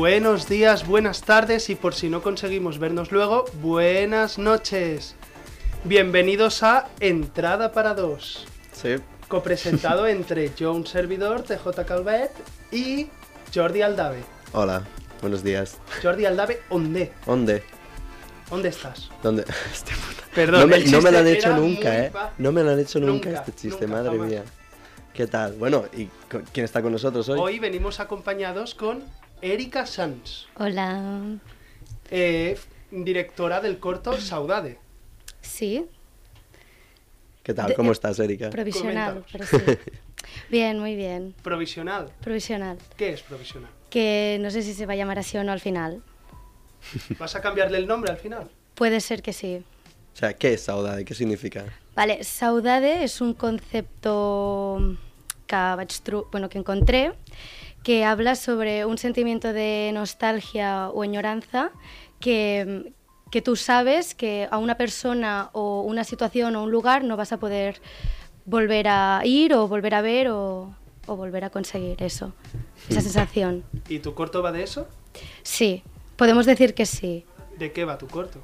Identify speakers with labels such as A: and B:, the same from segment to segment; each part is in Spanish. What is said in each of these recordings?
A: Buenos días, buenas tardes y por si no conseguimos vernos luego, buenas noches. Bienvenidos a Entrada para dos,
B: Sí,
A: copresentado entre yo, un servidor, TJ Calvet y Jordi Aldave.
B: hola, buenos días.
A: Jordi Aldave, ¿dónde?
B: ¿Dónde?
A: ¿Dónde estás?
B: ¿Dónde? Hostia puta.
A: Perdón,
B: no, me,
A: el
B: no me lo han hecho nunca, ¿eh? No me lo han hecho nunca,
A: Nunca,
B: este chiste,
A: nunca,
B: madre
A: jamás.
B: mía. ¿Qué tal? Bueno, ¿y quién está con nosotros hoy?
A: Hoy venimos acompañados con Erika Sanz,
C: Hola.
A: eh, directora del corto Saudade.
C: Sí,
B: ¿Qué tal? ¿Cómo estás, Erika?
C: provisional, pero
A: Coméntanos.
C: sí. Bien, muy bien.
A: Provisional.
C: Provisional.
A: ¿Qué es provisional?
C: Que no sé si se va a llamar así o no al final.
A: ¿Vas a cambiarle el nombre al final?
C: Puede ser que sí.
B: O sea, ¿qué es saudade? ¿Qué significa?
C: Vale, saudade és un concepto que, vaig tru- bueno, que encontré que habla sobre un sentimiento de nostalgia o añoranza que, que tú sabes que a una persona o una situación o un lugar no vas a poder volver a ir o volver a ver o, o volver a conseguir eso, esa sensación.
A: ¿Y tu corto va de eso?
C: Sí, podemos decir que sí.
A: ¿De qué va tu corto?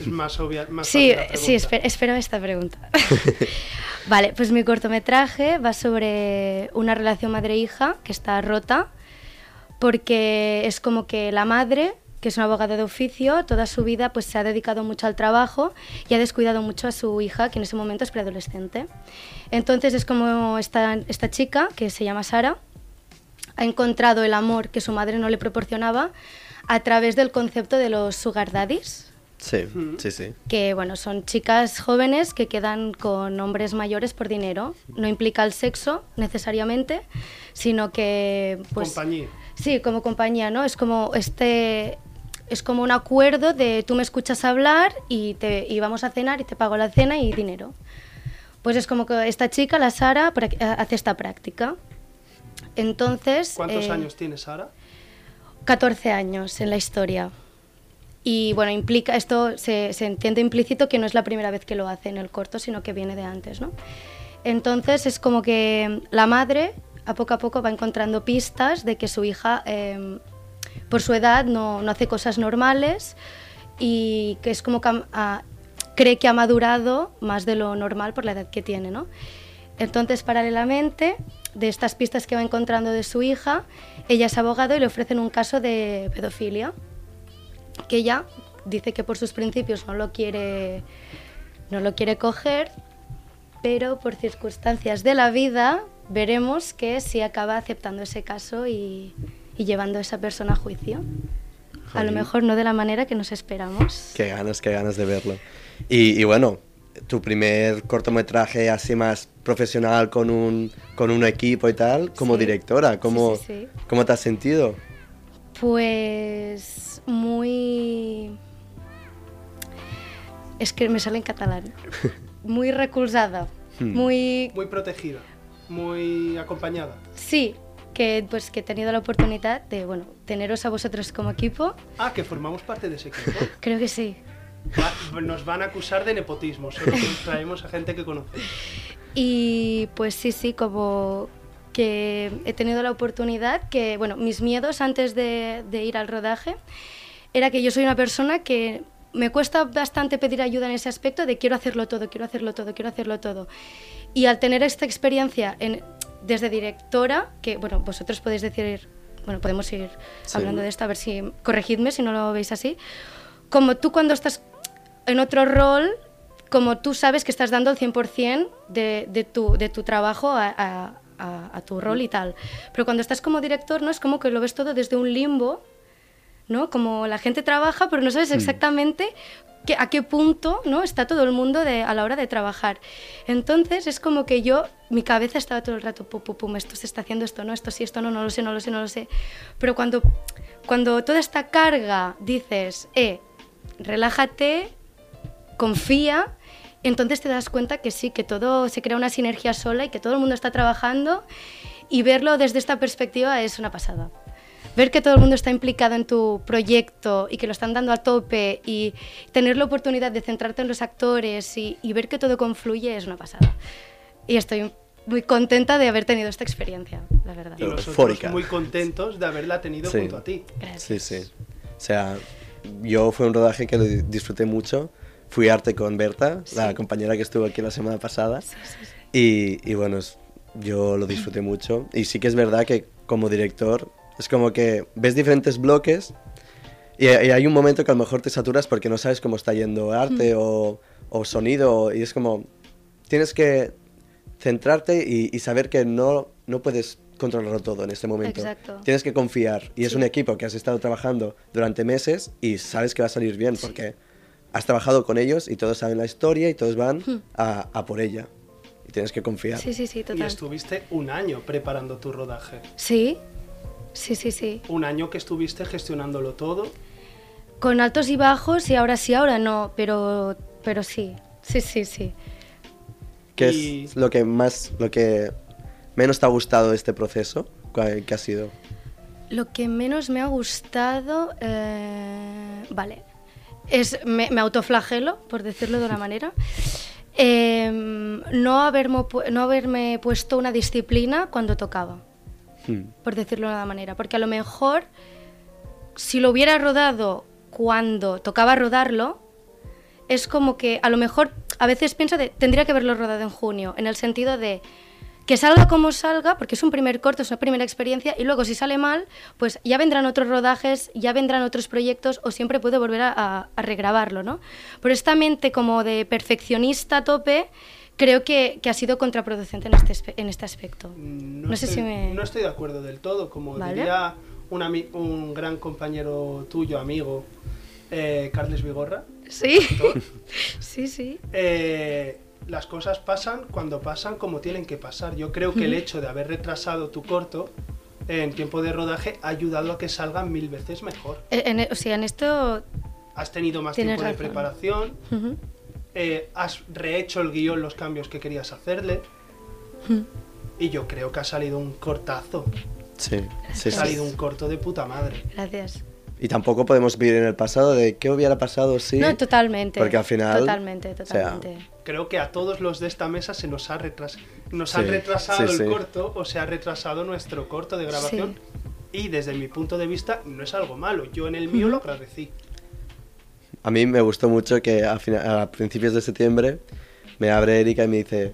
A: Es más obvia. Más
C: Sí,
A: fácil la
C: sí,
A: pregunta.
C: espe- espero esta pregunta. vale, pues mi cortometraje va sobre una relación madre-hija que está rota porque es como que la madre, que es una abogada de oficio, toda su vida pues se ha dedicado mucho al trabajo y ha descuidado mucho a su hija, que en ese momento es preadolescente. Entonces es como esta, esta chica, que se llama Sara, ha encontrado el amor que su madre no le proporcionaba a través del concepto de los sugar daddies
B: Sí, sí, sí.
C: que bueno, son chicas jóvenes que quedan con hombres mayores por dinero. No implica el sexo necesariamente, sino que pues
A: Compañía.
C: sí, como compañía, ¿no? Es como este es como un acuerdo de tú me escuchas hablar y te y vamos a cenar y te pago la cena y dinero. Pues es como que esta chica, la Sara, hace esta práctica. Entonces,
A: ¿Cuántos
C: eh,
A: años tienes, Sara?
C: 14 años en la historia. Y bueno, implica, esto se, se entiende implícito que no es la primera vez que lo hace en el corto, sino que viene de antes, ¿no? Entonces es como que la madre a poco a poco va encontrando pistas de que su hija, eh, por su edad, no, no hace cosas normales y que es como que cree que ha madurado más de lo normal por la edad que tiene, ¿no? Entonces, paralelamente, de estas pistas que va encontrando de su hija, ella es abogado y le ofrecen un caso de pedofilia, que ella dice que por sus principios no lo quiere, no lo quiere coger, pero por circunstancias de la vida veremos que sí acaba aceptando ese caso y, y llevando a esa persona a juicio. A lo mejor no de la manera que nos esperamos.
B: Qué ganas, qué ganas de verlo. Y, y bueno, tu primer cortometraje así más profesional con un, con un equipo y tal, como
C: Sí.
B: directora, ¿cómo,
C: sí.
B: ¿cómo te has sentido?
C: Pues muy... Es que me sale en catalán. Muy recolzada.
B: Hmm.
C: Muy...
A: Muy protegida, muy acompañada.
C: Sí, que, pues, que he tenido la oportunidad de bueno, teneros a vosotros como equipo.
A: Ah, que formamos parte de ese equipo.
C: Creo que sí.
A: Va- nos van a acusar de nepotismo, solo que traemos a gente que conoce.
C: Y pues sí, sí, como que he tenido la oportunidad que, bueno, mis miedos antes de, de ir al rodaje era que yo soy una persona que me cuesta bastante pedir ayuda en ese aspecto de quiero hacerlo todo, quiero hacerlo todo, quiero hacerlo todo. Y al tener esta experiencia en, desde directora, que, bueno, vosotros podéis decir, bueno, podemos ir
B: Sí.
C: hablando de esto, a ver si, corregidme si no lo veis así, como tú cuando estás en otro rol, como tú sabes que estás dando el 100% de, de, tu, de tu trabajo a, a- a- a tu rol y tal. Pero cuando estás como director, ¿no? Es como que lo ves todo desde un limbo ¿no? Como la gente trabaja, pero no sabes exactamente que- a qué punto ¿no? está todo el mundo de- a la hora de trabajar. Entonces es como que yo, mi cabeza estaba todo el rato, pum, pum, pum, esto se está haciendo, esto no, esto sí, esto no, no lo sé, no lo sé, no lo sé. Pero cuando, cuando toda esta carga dices, eh, relájate, confía, entonces te das cuenta que sí, que todo se crea una sinergia sola y que todo el mundo está trabajando y verlo desde esta perspectiva es una pasada. Ver que todo el mundo está implicado en tu proyecto y que lo están dando a tope y tener la oportunidad de centrarte en los actores y, y ver que todo confluye es una pasada. Y estoy muy contenta de haber tenido esta experiencia, la verdad.
A: Y nosotros
B: Eufórica.
A: muy contentos de haberla tenido
B: Sí.
A: junto a ti.
C: Gracias.
B: Sí, sí. O sea, yo fue un rodaje que lo di- disfruté mucho. Fui arte con Berta, la compañera que estuvo aquí la semana pasada. Y, y bueno, es- yo lo disfruté mucho. Y sí que es verdad que como director es como que ves diferentes bloques y, y hay un momento que a lo mejor te saturas porque no sabes cómo está yendo arte o, o sonido. Y es como, tienes que centrarte y, y saber que no, no puedes controlarlo todo en este momento.
C: Exacto.
B: Tienes que confiar. Y es
C: Sí.
B: un equipo que has estado trabajando durante meses y sabes que va a salir bien porque has trabajado con ellos y todos saben la historia y todos van a, a por ella. Y tienes que confiar.
C: Sí, sí, sí,
A: Y
C: total.
A: estuviste un año preparando tu rodaje.
C: Sí, sí, sí, sí.
A: Un año que estuviste gestionándolo todo.
C: Con altos y bajos y ahora sí, ahora no, pero, pero sí, sí, sí, sí.
B: ¿Qué
A: Y-
B: es lo que más, lo que menos te ha gustado de este proceso? ¿Cuál- ¿Qué ha sido?
C: Lo que menos me ha gustado, eh, vale, es me, me autoflagelo, por decirlo de una manera. Em, no, haberme, pu- no haberme puesto una disciplina cuando tocaba,
B: Hmm.
C: por decirlo de una manera. Porque a lo mejor, si lo hubiera rodado cuando tocaba rodarlo, es como que a lo mejor a veces pienso de tendría que haberlo rodado en junio, en el sentido de que salga como salga, porque es un primer corto, es una primera experiencia, y luego si sale mal, pues ya vendrán otros rodajes, ya vendrán otros proyectos, o siempre puedo volver a, a- a regrabarlo, ¿no? Pero esta mente como de perfeccionista a tope, creo que, que ha sido contraproducente en este, en este aspecto.
A: No,
C: No sé
A: estoy,
C: si me-
A: no estoy de acuerdo del todo. Como
C: Vale.
A: diría un, un gran compañero tuyo, amigo, eh, Carles Vigorra,
C: Sí, sí, sí.
A: eh, las cosas pasan cuando pasan como tienen que pasar. Yo creo que el hecho de haber retrasado tu corto en tiempo de rodaje ha ayudado a que salga mil veces mejor.
C: Eh, en- o sea, en esto...
A: Has tenido más tiempo de preparación, eh, has rehecho el guion los cambios que querías hacerle. Y yo creo que ha salido un cortazo.
B: Sí, sí,
A: Ha
B: sí.
A: salido un corto de puta madre.
C: Gracias.
B: Y tampoco podemos vivir en el pasado de qué hubiera pasado si...
C: No, totalmente.
B: Porque al final,
C: Totalmente,
B: o sea,
C: totalmente.
A: Creo que a todos los de esta mesa se nos ha, retras nos
B: Sí,
A: han retrasado
B: sí,
A: el
B: sí.
A: corto o se ha retrasado nuestro corto de grabación. Y desde mi punto de vista no es algo malo. Yo en el mío lo agradecí.
B: A mí me gustó mucho que a, a principios de septiembre me abre Erika y me dice,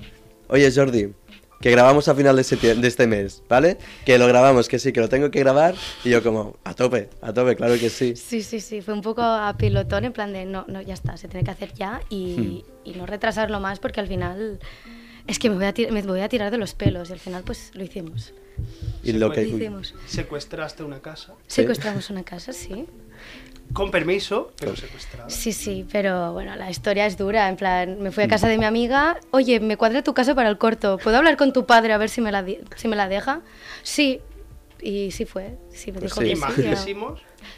B: oye Jordi, que grabamos a final de, de este mes, ¿vale? Que lo grabamos, que sí, que lo tengo que grabar. Y yo como, a tope, a tope, claro que sí.
C: Sí, sí, sí, fue un poco a pilotón en plan de no, no, ya está, se tiene que hacer ya y,
B: Hmm.
C: y no retrasarlo más porque al final es que me voy, a me voy a tirar de los pelos y al final pues lo hicimos.
B: Y lo que...
C: Hicimos.
A: Secuestraste una casa.
B: Sí.
C: Secuestramos una casa, sí.
A: Con permiso, pero secuestrada.
C: Sí, sí, pero bueno, la historia es dura. En plan, me fui a casa de mi amiga, oye, me cuadré tu casa para el corto, ¿puedo hablar con tu padre a ver si me la, si me la deja? Sí, y sí fue, sí me
B: Pues
C: dijo
B: sí.
C: que
A: Y
C: sí.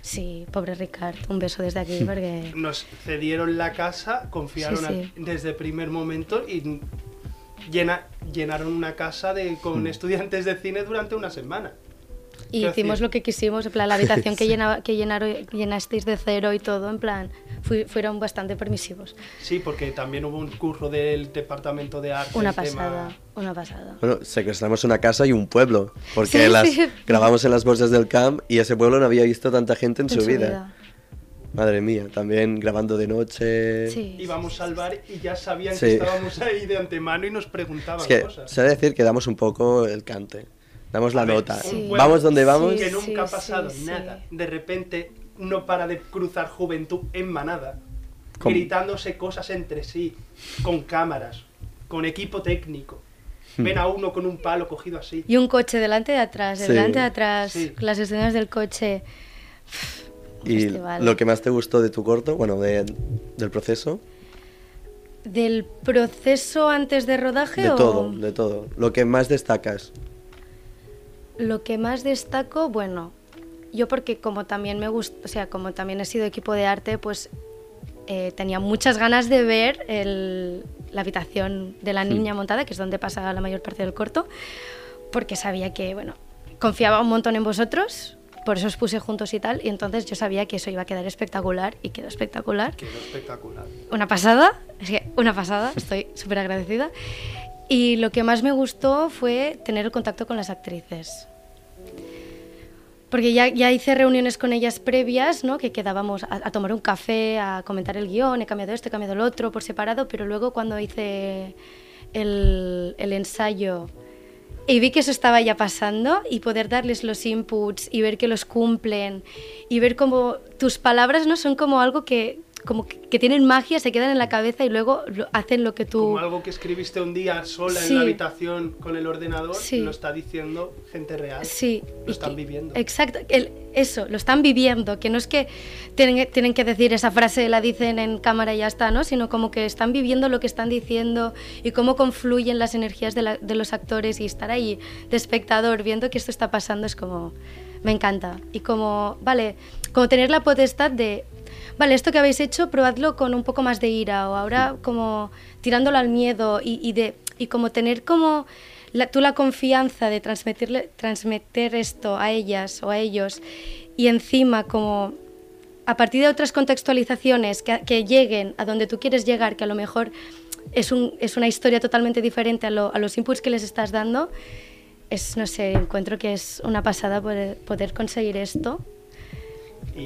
C: Sí, pobre Ricard, un beso desde aquí porque...
A: nos cedieron la casa, confiaron
C: Sí,
A: a-
C: sí.
A: desde el primer momento y llena, llenaron una casa de, con
B: Hmm.
A: estudiantes de cine durante una semana.
C: Y
A: Quiero
C: hicimos lo que quisimos, en plan, la habitación que, llenaba, que llenaron, llenasteis de cero y todo, en plan, fui- fueron bastante permisivos.
A: Sí, porque también hubo un curro del departamento de arte.
C: Una
A: el tema-
C: pasada, una pasada.
B: Bueno, secuestramos una casa y un pueblo, porque
C: Sí,
B: las
C: sí.
B: grabamos en las bolsas del camp y ese pueblo no había visto tanta gente en,
C: En
B: su, vida. Madre mía, también grabando de noche.
C: Sí.
A: Íbamos al bar y ya sabían
B: Sí.
A: que estábamos ahí de antemano y nos preguntaban
B: Es que
A: cosas.
B: se ha de decir que damos un poco el cante. Damos la
A: ver,
B: nota.
C: Sí.
B: Vamos donde vamos.
A: Que
C: Sí,
A: nunca ha pasado
C: sí,
A: nada.
C: sí.
A: De repente no para de cruzar juventud en manada,
B: ¿Cómo?
A: gritándose cosas entre sí, con cámaras, con equipo técnico.
B: Hmm.
A: Ven a uno con un palo cogido así.
C: Y un coche delante de atrás,
B: Sí.
C: delante de atrás,
A: Sí.
C: las escenas del coche.
B: ¿Y
C: festival.
B: lo que más te gustó de tu corto, bueno, de- del proceso?
C: ¿Del proceso antes de rodaje
B: De
C: o...?
B: todo, de todo. Lo que más destacas.
C: Lo que más destaco, bueno, yo porque como también me gusta, o sea, como también he sido equipo de arte, pues eh, tenía muchas ganas de ver el- la habitación de la niña montada, que es donde pasa la mayor parte del corto, porque sabía que, bueno, confiaba un montón en vosotros, por eso os puse juntos y tal, y entonces yo sabía que eso iba a quedar espectacular y quedó espectacular.
A: Quedó espectacular.
C: Una pasada, es que una pasada, estoy súper agradecida. Y lo que más me gustó fue tener el contacto con las actrices. Porque ya, ya hice reuniones con ellas previas, ¿no? que quedábamos a, tomar un café, a comentar el guion, he cambiado esto, he cambiado el otro por separado, pero luego cuando hice el, el ensayo y vi que eso estaba ya pasando y poder darles los inputs y ver que los cumplen y ver cómo tus palabras no son como algo que como que, que tienen magia, se quedan en la cabeza y luego lo- hacen lo que tú
A: Como algo que escribiste un día sola
C: Sí.
A: en la habitación con el ordenador,
C: Sí.
A: lo está diciendo gente real.
C: Sí.
A: Lo están
C: que-
A: viviendo.
C: Exacto, el- eso, lo están viviendo, que no es que tienen, tienen que decir esa frase, la dicen en cámara y ya está, ¿no? Sino como que están viviendo lo que están diciendo y cómo confluyen las energías de, la- de los actores y estar ahí de espectador viendo que esto está pasando es como, me encanta. Y como, vale, como tener la potestad de, vale, esto que habéis hecho, probadlo con un poco más de ira o ahora como tirándolo al miedo y, y de, y como tener como la- tú la confianza de transmitirle, transmitir esto a ellas o a ellos y encima como a partir de otras contextualizaciones que, que lleguen a donde tú quieres llegar, que a lo mejor es, un, es una historia totalmente diferente a, lo- a los inputs que les estás dando, es, no sé, encuentro que es una pasada poder, poder conseguir esto
A: Y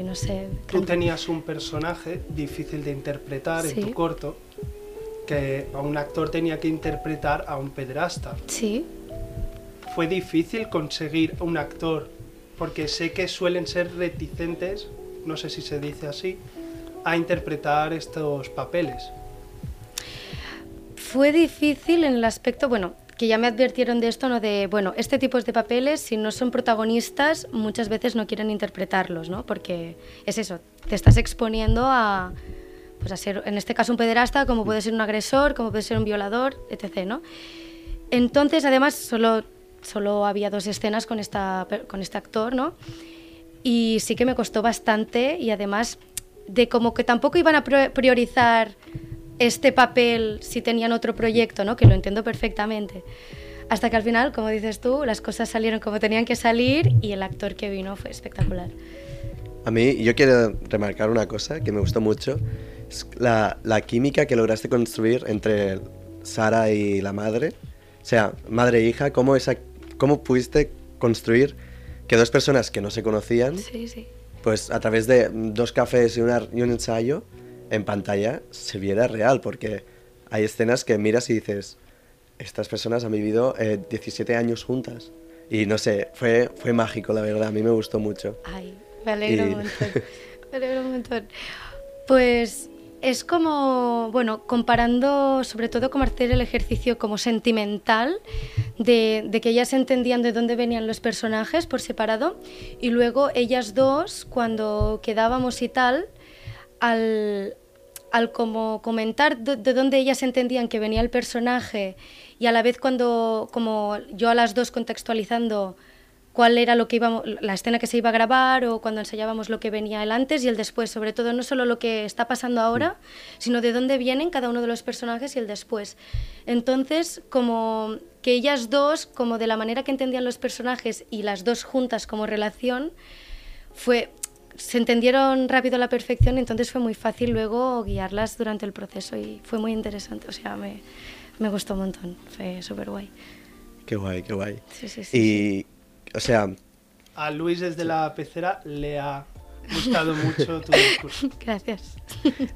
C: y no sé.
A: tú tenías un personaje difícil de interpretar
C: Sí.
A: en tu corto, que un actor tenía que interpretar a un pederasta.
C: Sí,
A: Fue difícil conseguir un actor, porque sé que suelen ser reticentes, no sé si se dice así, a interpretar estos papeles.
C: Fue difícil en el aspecto, bueno, que ya me advirtieron de esto, ¿no? De, bueno, este tipo de papeles, si no son protagonistas, muchas veces no quieren interpretarlos, ¿no? Porque es eso, te estás exponiendo a, pues a ser, en este caso, un pederasta, como puede ser un agresor, como puede ser un violador, etc., ¿no? Entonces, además, solo, solo había dos escenas con, esta, con este actor, ¿no? Y sí que me costó bastante y además de como que tampoco iban a priorizar este papel si tenían otro proyecto, ¿no? Que lo entiendo perfectamente. Hasta que al final, como dices tú, las cosas salieron como tenían que salir y el actor que vino fue espectacular.
B: A mí, yo quiero remarcar una cosa que me gustó mucho. Es la, la química que lograste construir entre Sara y la madre. O sea, madre e hija, cómo, esa, cómo pudiste construir que dos personas que no se conocían,
C: Sí, sí.
B: pues a través de dos cafés y, una- y un ensayo, en pantalla se viera real, porque hay escenas que miras y dices, estas personas han vivido eh, 17 años juntas. Y no sé, fue, fue mágico, la verdad, a mí me gustó mucho.
C: Ay, me alegro
B: Y-
C: un montón. Me alegro un montón. Pues es como, bueno, comparando sobre todo como hacer el ejercicio como sentimental de, de que ellas entendían de dónde venían los personajes por separado y luego ellas dos cuando quedábamos y tal al, al como comentar de, de dónde ellas entendían que venía el personaje y a la vez cuando como yo a las dos contextualizando cuál era lo que íbamos, la escena que se iba a grabar o cuando ensayábamos lo que venía el antes y el después, sobre todo no solo lo que está pasando ahora, sino de dónde vienen cada uno de los personajes y el después. Entonces, como que ellas dos, como de la manera que entendían los personajes y las dos juntas como relación, fue se entendieron rápido a la perfección, entonces fue muy fácil luego guiarlas durante el proceso y fue muy interesante, o sea, me, me gustó un montón, fue súper guay.
B: Qué guay, qué guay.
C: Sí, sí, sí.
B: Y, o sea,
A: A Luis desde la pecera le ha gustado mucho tu discurso.
C: Gracias.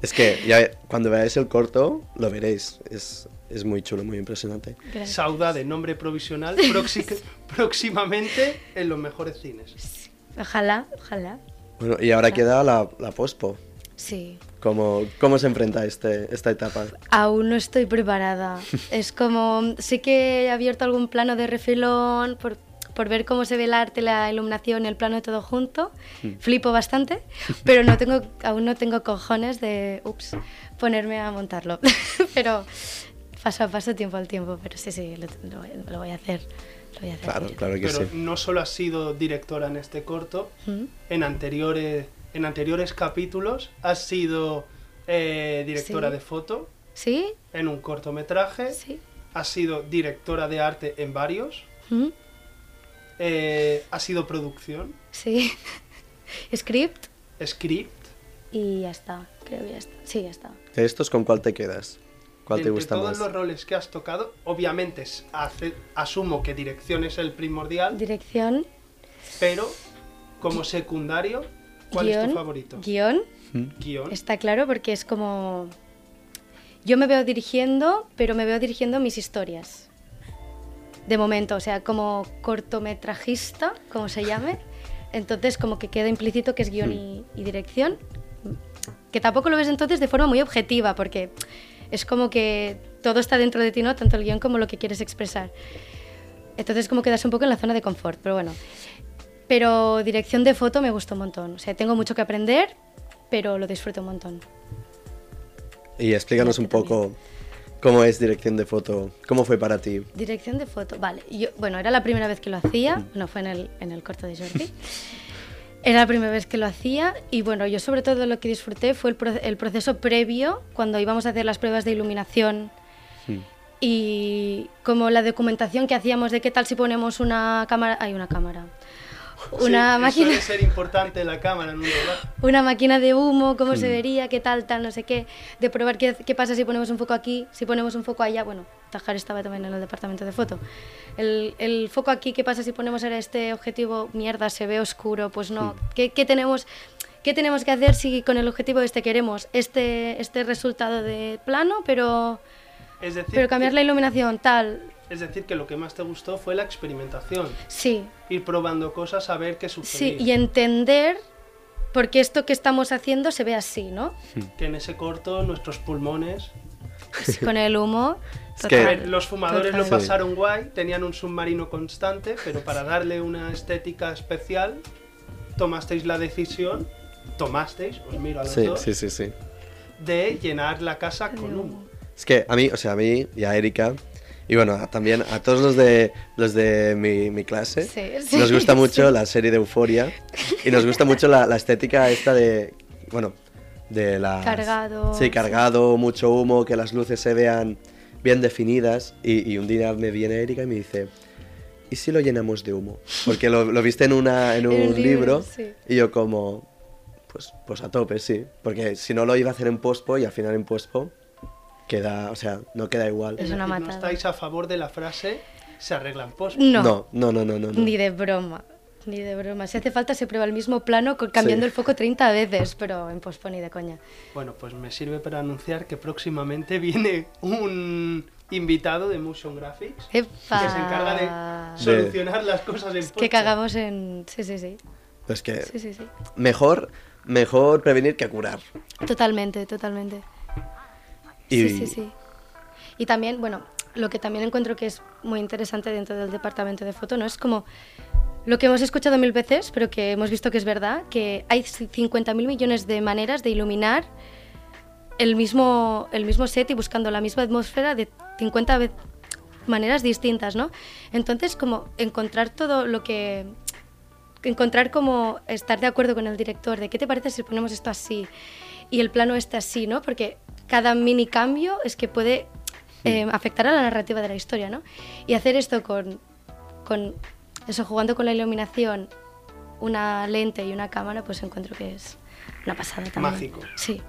B: es que ya cuando veáis el corto lo veréis. Es, es muy chulo, muy impresionante.
C: Gracias.
A: Sauda de nombre provisional, próxi- próximamente en los mejores cines.
C: Ojalá, ojalá.
B: Bueno, y ahora queda la, la pospo.
C: Sí.
B: ¿Cómo, ¿Cómo se enfrenta este, esta etapa?
C: Aún no estoy preparada. es como, sí que he abierto algún plano de refilón por, por ver cómo se ve el arte, la iluminación, el plano todo junto. Flipo bastante, pero no tengo, aún no tengo cojones de, ups, ponerme a montarlo. pero paso a paso, tiempo al tiempo, pero sí, sí, lo, lo- lo voy a hacer. Lo voy a hacer
B: Claro,
C: bien.
B: claro que
A: Pero
B: sí.
A: no solo has sido directora en este corto,
C: ¿Mm?
A: en anteriores, en anteriores capítulos has sido eh, directora
C: Sí.
A: de foto
C: ¿Sí?
A: en un cortometraje,
C: Sí.
A: has sido directora de arte en varios,
C: ¿Mm?
A: eh, has sido producción,
C: Sí. Script
A: script.
C: y ya está. Creo que ya está. Sí, ya está.
B: ¿De estos con cuál te quedas? ¿Cuál te
A: Entre
B: gusta
A: todos
B: más?
A: los roles que has tocado, obviamente es- hace- asumo que dirección es el primordial,
C: Dirección,
A: pero como secundario, ¿cuál es tu favorito?
C: Guión.
A: Guión.
C: Está claro porque es como... Yo me veo dirigiendo, pero me veo dirigiendo mis historias. De momento, o sea, como cortometrajista, como se llame. Entonces, como que queda implícito que es guion y, y dirección. Que tampoco lo ves entonces de forma muy objetiva, porque es como que todo está dentro de ti, ¿no? Tanto el guion como lo que quieres expresar. Entonces, como quedas un poco en la zona de confort, pero bueno. Pero dirección de foto me gustó un montón. O sea, tengo mucho que aprender, pero lo disfruto un montón.
B: Y explícanos un poco cómo es dirección de foto, cómo fue para ti.
C: Dirección de foto, vale. Yo, bueno, era la primera vez que lo hacía, no fue en el, en el corto de Jordi. Era la primera vez que lo hacía y bueno, yo sobre todo lo que disfruté fue el, pro- el proceso previo, cuando íbamos a hacer las pruebas de iluminación. Y como la documentación que hacíamos de qué tal si ponemos una cámara, hay una cámara, una
A: Sí,
C: máquina,
A: Suele ser importante la cámara en un
C: una máquina de humo, cómo se vería, qué tal, tal, no sé qué, de probar qué, qué pasa si ponemos un foco aquí, si ponemos un foco allá, bueno, Tajar estaba también en el departamento de foto. El, el foco aquí, qué pasa si ponemos ahora este objetivo, mierda, se ve oscuro, pues no, ¿Qué, qué tenemos, ¿qué tenemos que hacer si con el objetivo este queremos este, este resultado de plano, pero,
A: Es decir,
C: pero cambiar
A: que,
C: la iluminación, tal?
A: Es decir, que lo que más te gustó fue la experimentación.
C: Sí,
A: Ir probando cosas a ver qué
C: sí,
A: sucedía.
C: y entender por qué esto que estamos haciendo se ve así, ¿no?
A: Que en ese corto nuestros pulmones...
C: Con el humo.
B: Es que-
A: A ver, los fumadores lo
C: total.
A: pasaron guay, tenían un submarino constante, pero para darle una estética especial, tomasteis la decisión, tomasteis, os miro a los
B: Sí,
A: dos,
B: sí, sí, sí.
A: de llenar la casa con humo.
B: Es que a mí, o sea, a mí y a Erika, y bueno, también a todos los de, los de mi, mi clase,
C: Sí, sí,
B: nos gusta mucho
C: sí.
B: la serie de Euforia y nos gusta mucho la, la estética esta de, bueno, de la...
C: Cargado,
B: Sí, cargado, mucho humo, que las luces se vean bien definidas y, y un día me viene Erika y me dice... ¿Y si lo llenamos de humo? Porque lo, lo viste en, una, en un
C: un libro,
B: libro y yo como, pues, pues a tope, sí. Porque si no lo iba a hacer en pospo y al final en pospo queda, o sea, no queda igual.
C: Es una matada.
A: No estáis a favor de la frase se arreglan post.
C: No,
B: No, no, no, no, no. no.
C: ni de broma. Ni de broma. Si hace falta, se prueba el mismo plano cambiando
B: Sí.
C: el foco 30 veces, pero en pospo ni de coña.
A: Bueno, pues me sirve para anunciar que próximamente viene un invitado de Motion Graphics
C: ¡Epa!
A: que se encarga de solucionar las cosas en
C: Que cagamos en. Sí, sí, sí.
B: Es que
C: Sí, sí, sí.
B: mejor, mejor prevenir que curar.
C: Totalmente, totalmente.
B: Y,
C: Sí, sí, sí. Y también, bueno, lo que también encuentro que es muy interesante dentro del departamento de foto, ¿no? Es como lo que hemos escuchado mil veces, pero que hemos visto que es verdad, que hay 50.000 millones de maneras de iluminar el mismo, el mismo set y buscando la misma atmósfera de 50 ve- maneras distintas, ¿no? Entonces, como encontrar todo lo que... Encontrar como estar de acuerdo con el director de qué te parece si ponemos esto así y el plano este así, ¿no? Porque cada mini cambio es que puede eh, afectar a la narrativa de la historia, ¿no? Y hacer esto con, con eso, jugando con la iluminación, una lente y una cámara, pues encuentro que es una pasada también.
A: Mágico.
C: Sí.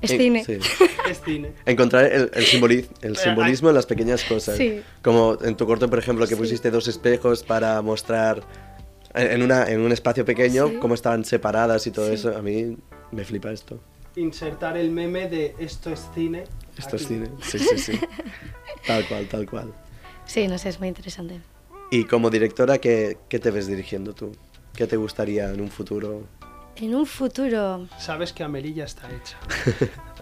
C: Es cine.
B: sí.
A: Es cine.
B: Encontrar el, el, simboli- el simbolismo en las pequeñas cosas.
C: Sí.
B: Como en tu corto, por ejemplo, que
C: Sí.
B: pusiste dos espejos para mostrar en, en una, en un espacio pequeño
C: Sí.
B: cómo estaban separadas y todo
C: Sí.
B: eso. A mí me flipa esto.
A: Insertar el meme de esto es cine.
B: Esto es cine. Sí, sí, sí. tal cual, tal cual.
C: Sí, no sé, es muy interesante.
B: Y como directora, ¿qué, ¿qué te ves dirigiendo tú? ¿Qué te gustaría en un futuro?
C: En un futuro,
A: Sabes que Amelie ya está hecha.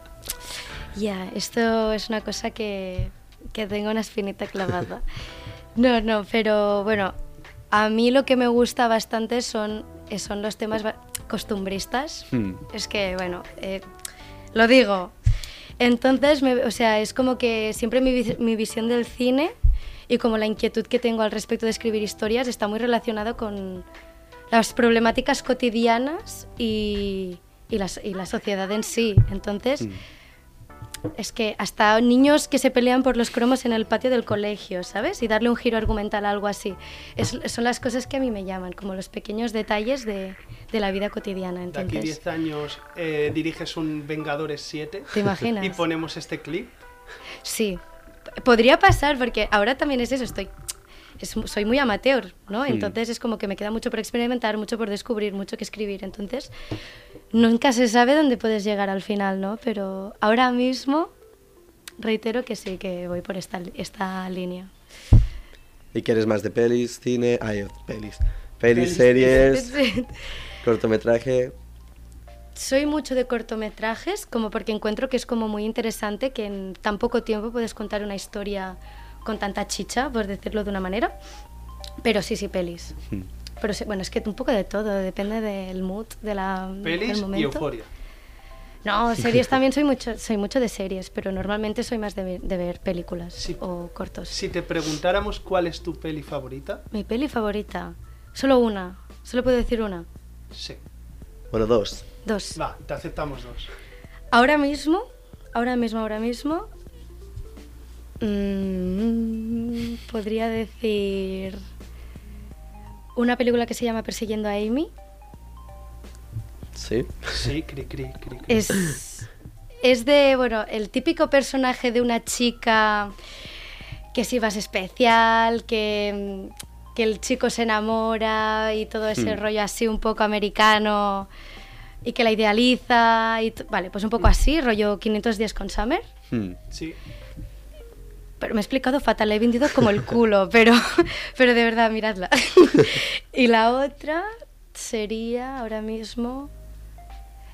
C: ya, esto es una cosa que, que tengo una espinita clavada. No, no, pero bueno, A mí lo que me gusta bastante son, son los temas costumbristas.
B: Hmm.
C: Es que, bueno, eh, lo digo. Entonces, me- o sea, es como que siempre mi, mi visión del cine y como la inquietud que tengo al respecto de escribir historias está muy relacionado con las problemáticas cotidianas y, y, las- y la sociedad en sí. Entonces, es que hasta niños que se pelean por los cromos en el patio del colegio, ¿sabes? Y darle un giro argumental a algo así. Es- son las cosas que a mí me llaman, como los pequeños detalles de, de la vida cotidiana.
A: De aquí
C: Entonces,
A: 10 años eh, diriges un Vengadores 7
C: ¿te imaginas?
A: y ponemos este clip.
C: Sí, podría pasar porque ahora también es eso, estoy... es- soy muy amateur, ¿no? Entonces es como que me queda mucho por experimentar, mucho por descubrir, mucho que escribir. Entonces nunca se sabe dónde puedes llegar al final, ¿no? Pero ahora mismo reitero que sí, que voy por esta, esta línea.
B: ¿Y quieres más de pelis, cine? Ay, pelis. Pelis,
A: Pelis,
B: series, cortometraje.
C: Soy mucho de cortometrajes, como porque encuentro que es como muy interesante que en tan poco tiempo puedes contar una historia con tanta chicha, por decirlo de una manera. Pero sí, sí, pelis. Pero bueno, es que un poco de todo, depende del mood, de la,
A: Pelis
C: del
A: y euforia.
C: No, series también soy mucho, soy mucho de series, pero normalmente soy más de, ver- de ver películas o cortos.
A: Si te preguntáramos cuál es tu peli favorita,
C: Mi peli favorita, solo una, solo puedo decir una,
A: sí.
B: Bueno, dos.
C: dos.
A: Va, te aceptamos dos.
C: Ahora mismo, ahora mismo, ahora mismo, mm, podría decir una película que se llama Persiguiendo a Amy.
B: Sí.
A: Sí, cri, cri, cri. cri.
C: Es, es de, bueno, el típico personaje de una chica que sí vas especial, que, que el chico se enamora y todo ese
B: Hmm.
C: rollo así un poco americano y que la idealiza. Y vale, pues un poco así, rollo 500 días con Summer.
B: Hmm.
A: Sí.
C: Pero me he explicado fatal, la he vendido como el culo, pero, pero de verdad, miradla. y la otra sería ahora mismo...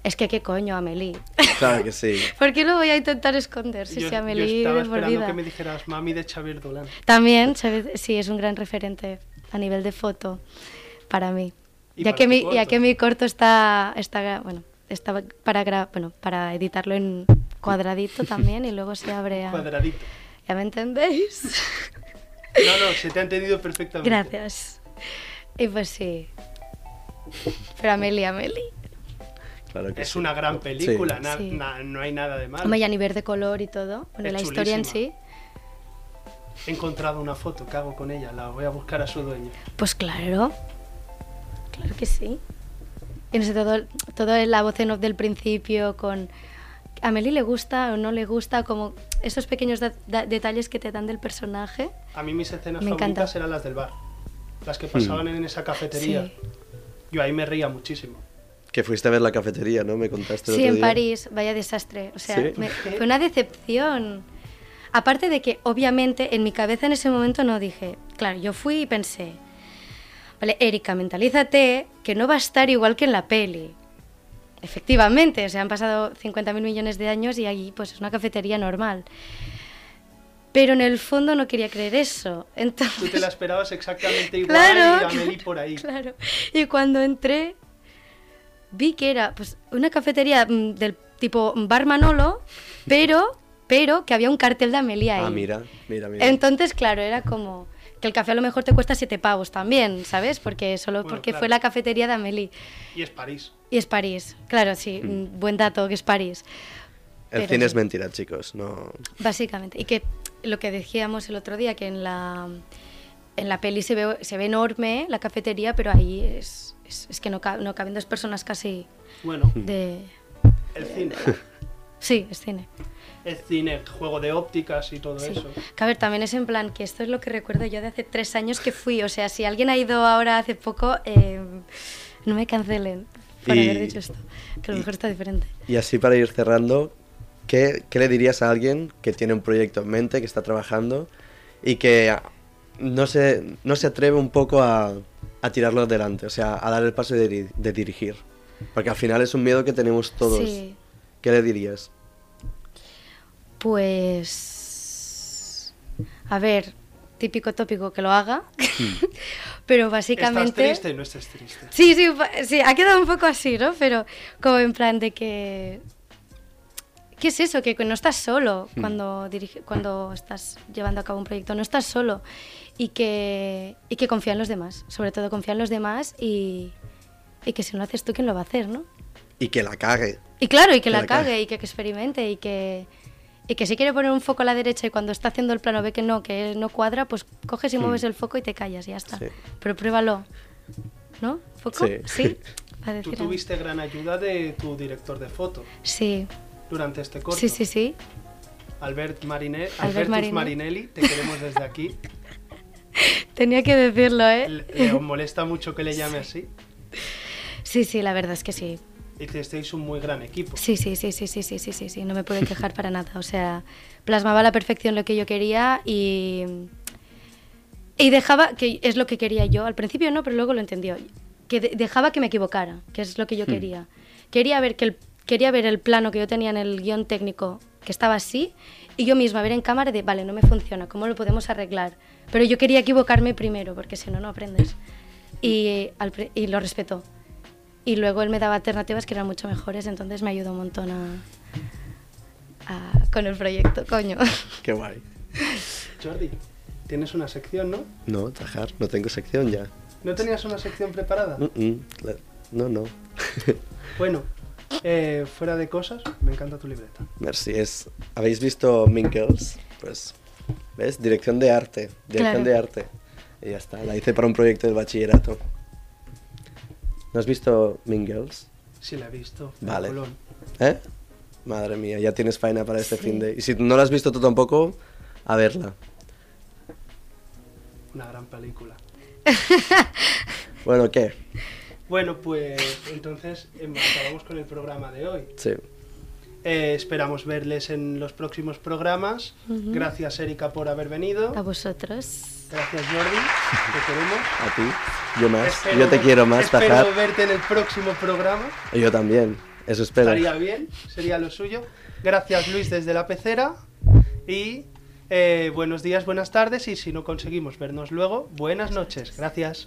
C: Es que qué coño, Amelie.
B: Claro que sí.
C: ¿Por qué lo voy a intentar esconder si
A: yo,
C: se
A: yo
C: Amelie
A: estaba
C: de por
A: esperando
C: vida?
A: que me dijeras mami de Xavier Dolan.
C: También, ¿sabes? sí, es un gran referente a nivel de foto para mí.
A: Y
C: ya
A: para
C: que, mi, ya
A: corto.
C: que mi corto está, está bueno, está para, gra- bueno, para editarlo en cuadradito también y luego se abre a...
A: Cuadradito.
C: ¿Ya me entendéis?
A: No, no, se te ha entendido perfectamente.
C: Gracias. Y pues sí. Pero Amelie, Amelie.
B: Claro que
A: Es
B: sí.
A: una gran película,
B: Sí.
A: na-
C: Sí.
A: na- no hay nada de malo.
C: Hombre, ya ni ver de color y todo. Bueno,
A: Es
C: la historia en sí.
A: He encontrado una foto, ¿qué hago con ella? La voy a buscar a su dueño.
C: Pues claro. Claro que sí. Y no sé, todo, todo la voz en off del principio con... A Meli le gusta o no le gusta, como esos pequeños detalles que te dan del personaje.
A: A mí mis escenas
C: Me
A: favoritas
C: encanta.
A: eran las del bar. Las que pasaban en esa cafetería.
C: Sí.
A: Yo ahí me reía muchísimo.
B: Que fuiste a ver la cafetería, ¿no? Me contaste el
C: Sí,
B: otro
C: en
B: día.
C: París, vaya desastre. O sea,
B: ¿Sí?
C: me- fue una decepción. Aparte de que, obviamente, en mi cabeza en ese momento no dije, claro, yo fui y pensé, vale, Erika, mentalízate que no va a estar igual que en la peli. Efectivamente, o sea, han pasado 50.000 millones de años y allí pues es una cafetería normal. Pero en el fondo no quería creer eso. Entonces,
A: Tú te la esperabas exactamente igual
C: Claro.
A: y Amelie por ahí.
C: Claro. Y cuando entré, vi que era pues, una cafetería mm, del tipo Bar Manolo, pero, pero que había un cartel de Amelia ahí.
B: Ah, mira, mira, mira.
C: Entonces, claro, era como que el café a lo mejor te cuesta siete pavos también, ¿sabes? Porque solo
A: Bueno,
C: porque
A: claro.
C: fue la cafetería de Amelie.
A: Y es París.
C: Y es París. Claro, sí, mm, buen dato que es París.
B: el
C: pero
B: cine es mentira, chicos. No.
C: Básicamente. Y que lo que decíamos el otro día, que en la, en la peli se ve, se ve enorme la cafetería, pero ahí es, es, es que no, ca- no caben dos personas casi
A: Bueno,
C: de...
A: el cine.
C: Sí, es cine.
A: El cine, juego de ópticas y todo
C: Sí.
A: eso.
C: Que a ver, también es en plan que esto es lo que recuerdo yo de hace tres años que fui. O sea, si alguien ha ido ahora hace poco, eh, no me cancelen por
B: Y-
C: haber dicho esto. Que a lo
B: y-
C: mejor está diferente.
B: Y así para ir cerrando, ¿qué, qué le dirías a alguien que tiene un proyecto en mente, que está trabajando y que no se, no se atreve un poco a, a tirarlo adelante, o sea, a dar el paso de, de dirigir? Porque al final es un miedo que tenemos todos.
C: Sí.
B: ¿Qué le dirías?
C: Pues. A ver, típico tópico que lo haga. Pero básicamente...
A: ¿Estás triste? No estés triste.
C: Sí, sí, sí, ha quedado un poco así, ¿no? Pero como en plan de que... ¿Qué es eso? Que no estás solo cuando, dirige, cuando estás llevando a cabo un proyecto, no estás solo y que, y que confía en los demás, sobre todo confía en los demás y, y que si no lo haces tú, ¿quién lo va a hacer, no?
B: Y que la cague.
C: Y claro, y que,
B: Que
C: la,
B: la cague.
C: cague, y que, que experimente, y que, y que si quiere poner un foco a la derecha y cuando está haciendo el plano ve que no, que no cuadra, pues coges y mueves el foco y te callas y ya está.
B: Sí.
C: Pero pruébalo. ¿No? ¿Foco?
B: Sí.
C: A
A: Tú
C: algo.
A: tuviste gran ayuda de tu director de foto
C: Sí,
A: durante este corto.
C: sí, sí, sí.
A: Albert Marine
C: Albert
A: Albertus
C: Marinelli.
A: Marinelli, te queremos desde aquí.
C: Tenía que decirlo, ¿eh?
A: Le, le molesta mucho que le llame así.
C: Sí, sí, la verdad es que sí.
A: Hicisteis un muy gran equipo.
C: Sí, sí, sí, sí, sí, sí, sí, sí, sí, no me puedo quejar para nada. O sea, plasmaba a la perfección lo que yo quería y, y dejaba, que es lo que quería yo. Al principio no, pero luego lo entendió. Que de- dejaba que me equivocara, que es lo que yo quería. Quería ver, que el, quería ver el plano que yo tenía en el guion técnico, que estaba así, y yo misma ver en cámara de, vale, no me funciona, ¿cómo lo podemos arreglar? Pero yo quería equivocarme primero, porque si no, no aprendes. Y, al y lo respetó. Y luego él me daba alternativas que eran mucho mejores, entonces me ayudó un montón a, a- con el proyecto, coño.
B: Qué guay.
A: Jordi, tienes una sección, ¿no?
B: No, trabajar, no tengo sección ya.
A: ¿No tenías una sección preparada?
B: Mm, mm, la- No, no.
A: Bueno, eh, fuera de cosas, me encanta tu libreta.
B: Merci. Es, ¿Habéis visto Mean Girls? Pues, ¿ves? Dirección de arte. Dirección
C: Claro.
B: de arte. Y ya está. La hice para un proyecto del bachillerato. ¿No has visto Mean Girls?
A: Sí, la he visto.
B: Vale. ¿Eh? Madre mía, ya tienes faena para este
C: Sí.
B: fin de... Y si no la has visto tú tampoco, a verla.
A: Una gran película.
B: Bueno, ¿qué?
A: Bueno, pues entonces em, acabamos con el programa de hoy.
B: Sí.
A: Eh, esperamos verles en los próximos programas. Gracias, Erika, por haber venido.
C: A vosotros.
A: Gracias, Jordi. Te queremos.
B: A ti. Yo más.
A: Espero-
B: Yo te quiero más,
A: Espero
B: Tajar.
A: verte en el próximo programa.
B: Yo también. Eso espero.
A: Estaría bien, sería lo suyo. Gracias, Luis, desde la pecera. Y eh, buenos días, buenas tardes. Y si no conseguimos vernos luego, buenas noches. Gracias.